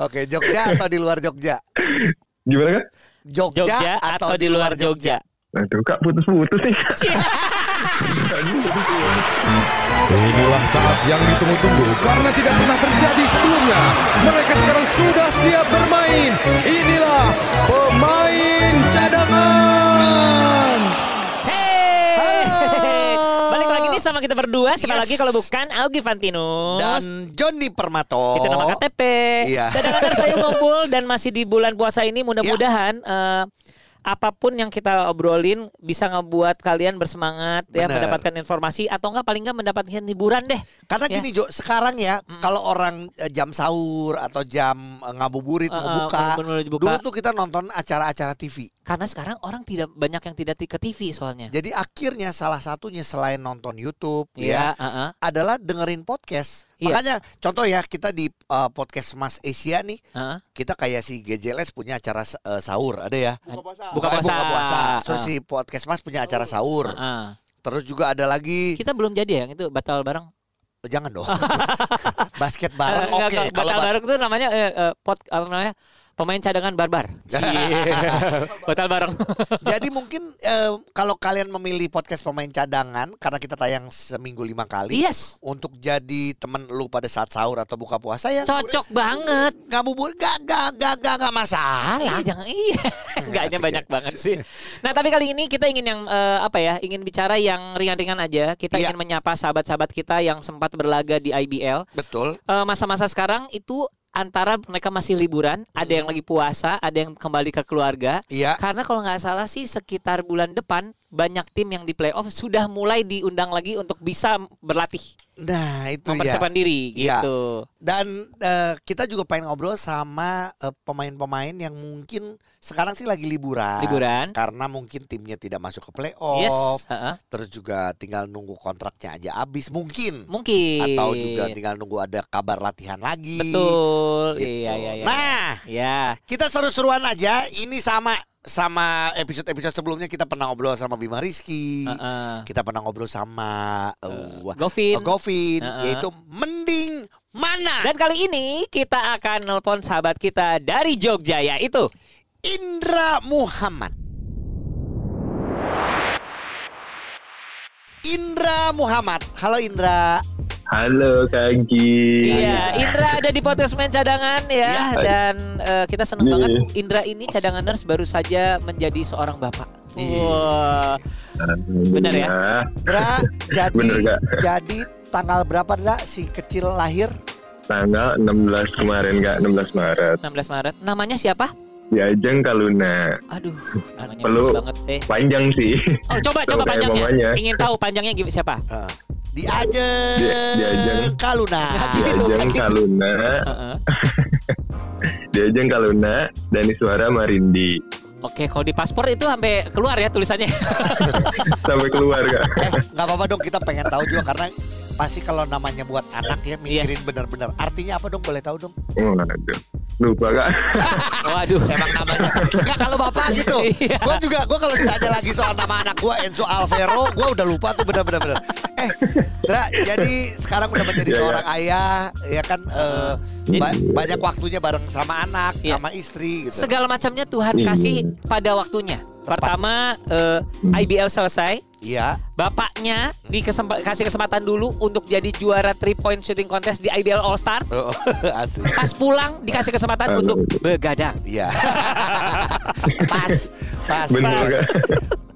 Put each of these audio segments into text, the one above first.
Oke, Jogja atau di luar Jogja? Gimana kak? Jogja, Jogja atau di luar Jogja? Aduh kak putus-putus nih. Inilah saat yang ditunggu-tunggu karena tidak pernah terjadi sebelumnya. Mereka sekarang sudah siap bermain. Inilah pemain cadangan. Hey. Halo. Balik lagi nih sama kita berdua. Siapa Yes. lagi kalau bukan Augie Fantinus. Dan Joni Permato. itu nama KTP. Iya. Cadangan saya ngumpul dan masih di bulan puasa ini mudah-mudahan eh, apa pun yang kita obrolin bisa ngebuat kalian bersemangat ya Bener. mendapatkan informasi atau enggak paling enggak mendapatkan hiburan deh. Karena Ya. gini Jo, sekarang ya kalau orang eh, jam sahur atau jam eh, ngabuburit Eh, mau buka, buka. dulu tuh kita nonton acara-acara TV. Karena sekarang orang tidak banyak yang tidak ke TV soalnya. Jadi akhirnya salah satunya selain nonton YouTube Iya, ya heeh. adalah dengerin podcast. Iya. Makanya contoh ya kita di eh, podcast Mas Asia nih, heeh. kita kayak si GJLS punya acara eh, sahur ada ya. Buka Eh, puasa. buka puasa. Terus si podcast Mas punya acara sahur. Heeh. Terus juga ada lagi Kita belum jadi ya yang itu batal bareng. jangan dong. Basket bareng oke kalau batal ba- bareng itu namanya eh, eh, pot apa namanya? Pemain cadangan barbar. Batal bareng. Jadi mungkin eh, kalau kalian memilih podcast pemain cadangan karena kita tayang seminggu lima kali yes. untuk jadi temen lu pada saat sahur atau buka puasa ya Cocok banget. ngabubur gak gak gak gak gak masalah. Iya, jangan iya. Asik banyak ya. banget sih. Nah, tapi kali ini kita ingin yang eh, apa ya? Ingin bicara yang ringan-ringan aja. Kita Iya. ingin menyapa sahabat-sahabat kita yang sempat berlaga di IBL. Betul. Eh, masa-masa sekarang itu antara mereka masih liburan, ada yang lagi puasa, ada yang kembali ke keluarga. Iya. Karena kalau nggak salah sih sekitar bulan depan banyak tim yang di playoff sudah mulai diundang lagi untuk bisa berlatih, Nah itu ya. mempersiapkan diri Iya. gitu. Dan eh, kita juga pengen ngobrol sama eh, pemain-pemain yang mungkin sekarang sih lagi liburan. Liburan. Karena mungkin timnya tidak masuk ke playoff. Yes, heeh. Terus juga tinggal nunggu kontraknya aja habis mungkin. mungkin. Atau juga tinggal nunggu ada kabar latihan lagi. betul. Gitu. Iya, iya, iya. Nah, ya. kita seru-seruan aja. Ini sama sama episode-episode sebelumnya kita pernah ngobrol sama Bima Rizky. Heeh. Kita pernah ngobrol sama uh, Govin. uh, Govin, Heeh. yaitu mending mana Dan kali ini kita akan nelpon sahabat kita dari Jogja yaitu Indra Muhammad. Indra Muhammad. Halo Indra. Halo Kak Gi. Iya, Indra ada di podcast main cadangan ya Iya. dan eh, kita seneng Iya. banget Indra ini cadanganers baru saja menjadi seorang bapak. Iya. Wah, Bener ya? Indra, jadi Bener, Kak. jadi tanggal berapa Indra si kecil lahir? Tanggal 16 kemarin Kak, 16 Maret. 16 Maret. Namanya siapa? Diajeng Kaluna. Aduh, namanya Perlu bagus banget eh. panjang sih. Oh, coba coba panjangnya. mamanya. Ingin tahu panjangnya gimana siapa? Uh, Diajeng Di- Diajeng. Kaluna. Diajeng gitu. Kaluna. Heeh. Diajeng Kaluna. Dani Suara Marindi. Oke, kalau di paspor itu sampai keluar ya tulisannya. Sampai keluar Kak. Eh, nggak apa-apa dong kita pengen tahu juga karena pasti kalau namanya buat anak ya mikirin Yes. bener-bener. Artinya apa dong? Boleh tahu dong? Oh, aduh. Lupa Kak. Waduh. Emang namanya. Enggak kalau bapak gitu. Iya. Gue juga gue kalau ditanya lagi soal nama anak gue Enzo Alvero, gue udah lupa tuh bener-bener. bener. Eh, Dra, jadi sekarang udah menjadi Iya, iya. seorang ayah, ya kan Jadi- ba- banyak waktunya bareng sama anak, Iya. sama istri gitu. Segala macamnya Tuhan Iya. kasih pada waktunya. Pertama eh, IBL selesai, Iya. bapaknya dikesempatan kasih kesempatan dulu untuk jadi juara 3 point shooting contest di IBL All Star. Oh, asli. Pas pulang dikasih kesempatan Aduh. untuk begadang. Iya. Pas. Pas. Bener pas.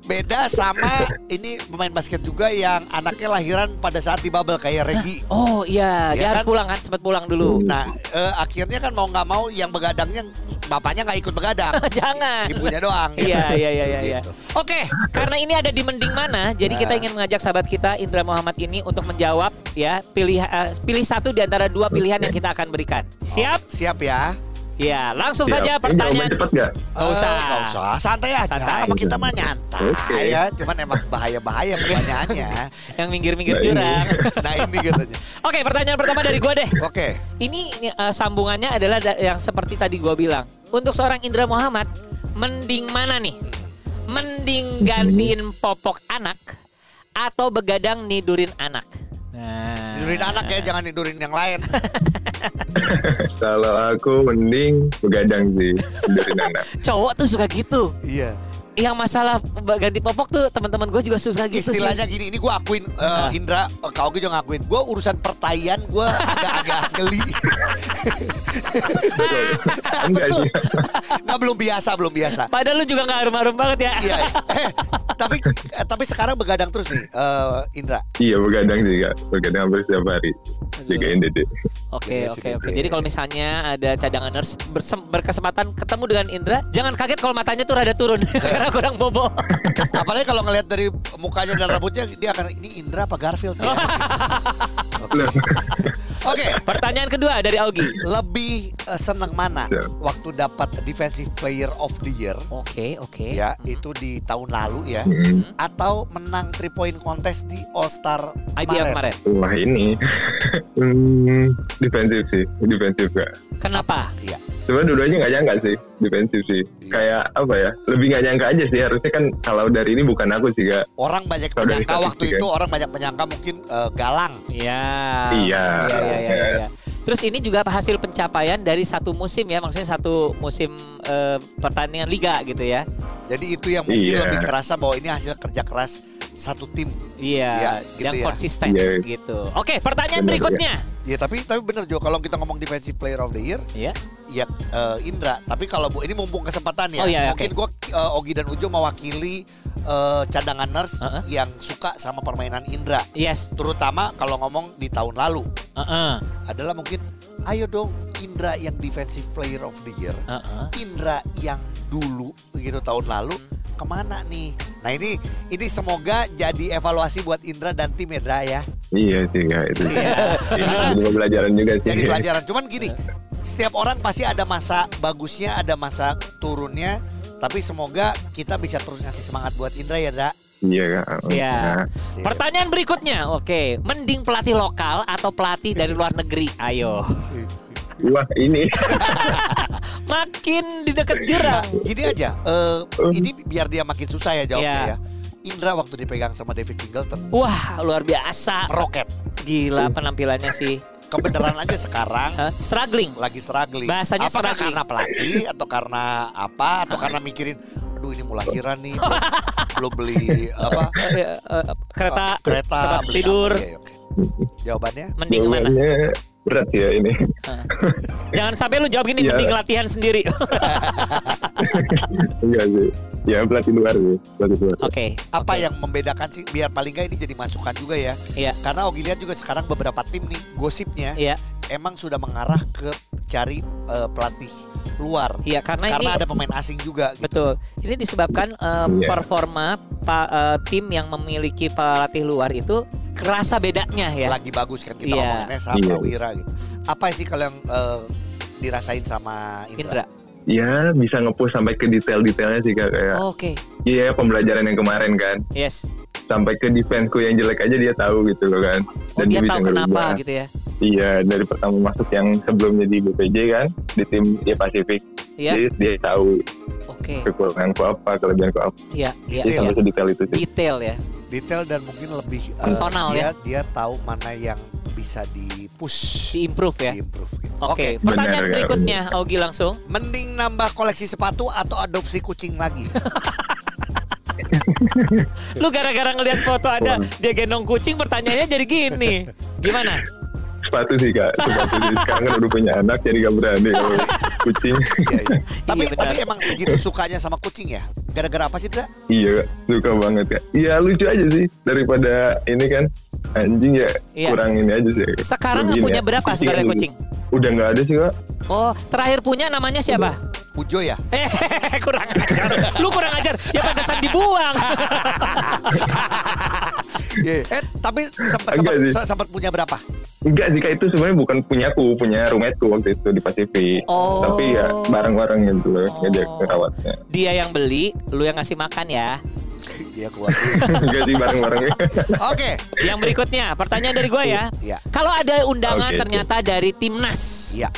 Beda sama ini pemain basket juga yang anaknya lahiran pada saat di bubble kayak Regi. Oh iya, Iya dia harus kan? pulang kan, sempat pulang dulu. Nah, eh, akhirnya kan mau nggak mau yang begadangnya bapaknya nggak ikut begadang. Jangan. Ibunya doang. Iya, iya, iya, iya, iya. Gitu. Oke. Karena ini ada di mending mana, jadi kita Nah. ingin mengajak sahabat kita Indra Muhammad ini untuk menjawab ya pilih eh, pilih satu di antara dua pilihan yang kita akan berikan. Siap? Siap ya. Ya, langsung Siap. saja Ini pertanyaan. jawaban cepet gak? Nggak usah. Eh, nggak usah. Santai aja. Santai. Sama kita mah nyantai Oke. ya. Cuman emang bahaya-bahaya pertanyaannya. Yang minggir-minggir Nah, ini. jurang. nah ini katanya. Oke, pertanyaan pertama dari gua deh. Oke. Ini ini, eh, sambungannya adalah da- yang seperti tadi gua bilang. Untuk seorang Indra Muhammad, mending mana nih? Mending gantiin popok anak atau begadang nidurin anak? Nah. Tidurin anak ya, jangan tidurin yang lain. Kalau aku mending begadang sih tidurin anak. Cowok tuh suka gitu. Iya. Yang masalah ganti popok tuh teman-teman gue juga suka gitu sih. Istilahnya gini, ini gue akuin Ah. eh, Indra, eh, kau juga ngakuin. Gue urusan pertayaan gue agak-agak geli. Enggak Betul. sih. Nggak belum biasa, belum biasa. Padahal lu juga gak harum-harum banget ya. Iya. Eh, tapi eh, tapi sekarang begadang terus nih, eh, Indra. Iya begadang sih kak. Begadang hampir setiap hari. Jagain dede. Oke Iya oke oke. Jadi kalau misalnya ada cadangan nurse bersem- berkesempatan ketemu dengan Indra, jangan kaget kalau matanya tuh rada turun karena kurang bobo. Apalagi kalau ngelihat dari mukanya dan rambutnya, dia akan ini Indra apa Garfield ya? Oke, Pertanyaan kedua dari Augie. lebih eh, senang mana Ya. waktu dapat Defensive Player of the Year? Oke oke. Ya, itu di tahun lalu ya. hmm, Atau menang 3 point contest di All Star IBL kemarin. Wah ini hmm, defensif sih, defensif kak. Kenapa? Iya. Sebenarnya dua-duanya nggak nyangka sih, defensif sih. Iya. Kayak apa ya? Lebih nggak nyangka aja sih. Harusnya kan kalau dari ini bukan aku sih kak. Orang banyak Kalau menyangka waktu itu orang banyak menyangka mungkin eh, Galang. Iya. Iya. Iya iya iya. iya. Terus ini juga hasil pencapaian dari satu musim ya, maksudnya satu musim eh, pertandingan liga gitu ya. Jadi itu yang mungkin Iya. lebih kerasa bahwa ini hasil kerja keras satu tim. Iya, Iya, gitu yang ya. konsisten Iya. gitu. Oke, pertanyaan Benar, berikutnya. Ya tapi tapi bener Jo kalau kita ngomong defensive player of the year Iya. ya eh, Indra. Tapi kalau Bu ini mumpung kesempatan ya. Oh, iya, mungkin gua eh, Ogi dan Ujo mewakili eh, cadangan nurse Uh-uh. yang suka sama permainan Indra. Yes. Terutama kalau ngomong di tahun lalu Heeh. adalah mungkin ayo dong Indra yang defensive player of the year. Heeh. Indra yang dulu begitu tahun lalu ke mana nih? Nah ini ini semoga jadi evaluasi buat Indra dan tim ya Dra ya. Iya sih kak itu. Iya. Jadi pelajaran juga sih. Jadi pelajaran. Cuman gini, setiap orang pasti ada masa bagusnya, ada masa turunnya. Tapi semoga kita bisa terus ngasih semangat buat Indra ya Dra. Iya kak. Siap. Pertanyaan berikutnya, oke, mending pelatih lokal atau pelatih dari luar negeri? Ayo, Wah ini. makin di dekat jurang. Gini aja, eh, ini biar dia makin susah ya jawabnya Iya. ya. Indra waktu dipegang sama David Singleton Wah, luar biasa. meroket. Gila penampilannya sih. Kebenaran aja sekarang Hah? struggling. lagi struggling. Bahasanya Apakah struggling. karena pelatih atau karena apa atau karena mikirin aduh ini mau lahiran nih belum, belum beli apa Eh, eh, kereta, kereta tempat beli tidur. apa, iya, oke. Jawabannya Mending ke mana? jawabannya berat ya ini. Jangan sampai lu jawab gini, Iya. mending latihan sendiri. Enggak sih. Ya pelatih luar sih. Pelatih luar. Oke. apa oke. yang membedakan sih biar paling nggak ini jadi masukan juga ya Iya. karena Ogi lihat juga sekarang beberapa tim nih gosipnya Iya, emang sudah mengarah ke cari eh, pelatih luar iya karena, karena ini ada pemain asing juga gitu. betul. Ini disebabkan Iya. performa pa- eh, tim yang memiliki pelatih luar itu kerasa bedanya ya. lagi bagus kan kita Iya. ngomonginnya sama Iya. Prawira gitu apa sih kalau yang eh, dirasain sama Indra. Indra, Ya bisa ngepush sampai ke detail-detailnya sih kak kayak. Oke. Iya pembelajaran yang kemarin kan. Yes. Sampai ke defenseku yang jelek aja dia tahu gitu loh kan. Oh, dia bisa tahu kenapa ngerubah. gitu ya. Iya dari pertama masuk yang sebelumnya di BPJ kan di tim ya Pasifik. Iya. Jadi dia tahu Oke. kekuranganku apa, kelebihanku apa. Iya, iya, Jadi Detail iya. sampai sedetail itu sih. Detail ya. Detail dan mungkin lebih eh, Personal dia ya. dia tahu mana yang bisa di push Di improve ya. di improve gitu. Oke, Oke, pertanyaan Benar, berikutnya Augie langsung. mending nambah koleksi sepatu atau adopsi kucing lagi? Lu gara-gara ngelihat foto ada dia gendong kucing pertanyaannya jadi gini. Gimana? Sepatu sih kak. Sepatu sih sekarang kan udah punya anak jadi gak berani kalau kucing. Iya, iya. Tapi Iya, tapi emang segitu sukanya sama kucing ya? Gara-gara apa sih, Dra? iya kak, suka banget kak. Iya lucu aja sih daripada ini kan anjing ya Iya. kurang ini aja sih. Sekarang Begini punya ya, berapa sebenarnya aja. kucing? Udah nggak ada sih kak. Oh, terakhir punya namanya siapa? Ujo ya? Eh, kurang ajar. Lu kurang ajar. Ya pantesan dibuang. Iya. Eh, tapi sempat sempat punya berapa? Enggak sih itu sebenarnya bukan punyaku, punya roommateku waktu itu di Pasifik. Oh. Tapi ya bareng-bareng gitu loh Oh. ngajak ngerawatnya. Dia yang beli, lu yang ngasih makan ya. Dia keluar. Enggak sih bareng-bareng. Oke. Yang berikutnya, pertanyaan dari gua ya. Iya. Kalau ada undangan oke. ternyata dari timnas, Iya.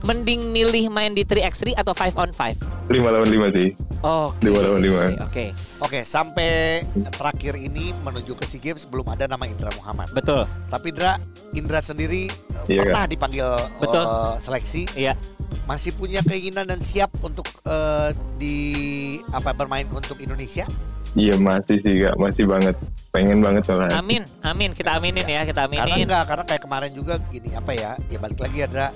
Mending milih main di 3x3 atau 5 on 5? lima lawan lima sih. Oke. Dua lawan lima. Oke. Oke, sampai terakhir ini menuju ke SEA Games belum ada nama Indra Muhammad. Betul. Tapi Indra, Indra sendiri eh, Iya, pernah dipanggil Betul. eh, seleksi, Iya. masih punya keinginan dan siap untuk eh, di apa bermain untuk Indonesia? Iya masih sih kak, masih banget. Pengen banget soalnya. Amin. Amin. Kita aminin ya. Kita Karena aminin. enggak, karena kayak kemarin juga gini apa ya? Ya balik lagi ada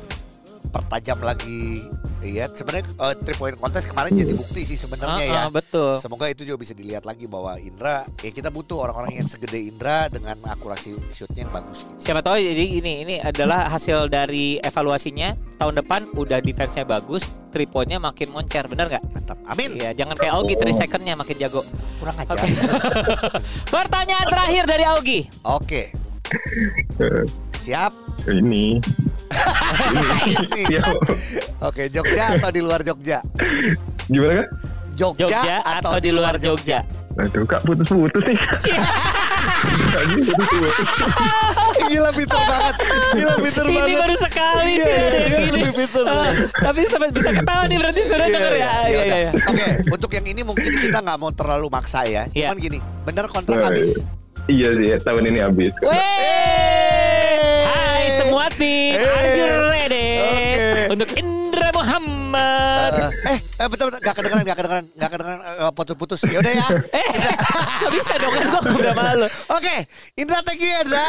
pertajam lagi Iya, sebenarnya eh, three point contest kemarin jadi bukti sih sebenarnya ya. Ah, ah, betul. Semoga itu juga bisa dilihat lagi bahwa Indra, ya kita butuh orang-orang yang segede Indra dengan akurasi shootnya yang bagus. Gitu. Siapa tahu jadi ini ini adalah hasil dari evaluasinya tahun depan udah defense-nya bagus, three point-nya makin moncer, bener nggak? Mantap. Amin. Iya, jangan kayak Augie, three second-nya makin jago. Kurang ajar. Oke. Pertanyaan terakhir dari Augie. Oke. Eh, Siap. ini. Ini. Siap. Oke, Jogja atau di luar Jogja? Gimana kak? Jogja, Jogja atau di luar Jogja? Aduh kak putus-putus nih. Gila pinter banget. Gila pinter Ini banget. baru sekali Iya, sih ada dia yang gini. lebih pinter. Ah, tapi sampai bisa ketawa nih berarti sudah Iya, denger ya. iya, Iya, iya, iya, iya. Oke, untuk yang ini mungkin kita nggak mau terlalu maksa ya. Iya. Cuman gini, bener kontrak habis. Iya sih, tahun ini habis. Wey! Tim, Hey. are you ready? Oke. Untuk Indra Muhammad. Eh, eh, eh, betul betul nggak kedengeran, nggak kedengeran, nggak kedengeran eh, putus-putus. Ya udah ya. Eh, gak bisa dong kan gue udah malu. Oke, Indra thank you ya, Indra.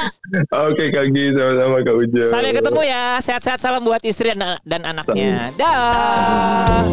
Oke Kak Gi, sama-sama Kak Ujo. Sampai ketemu ya. Sehat-sehat salam buat istri dan, dan anaknya. Dah.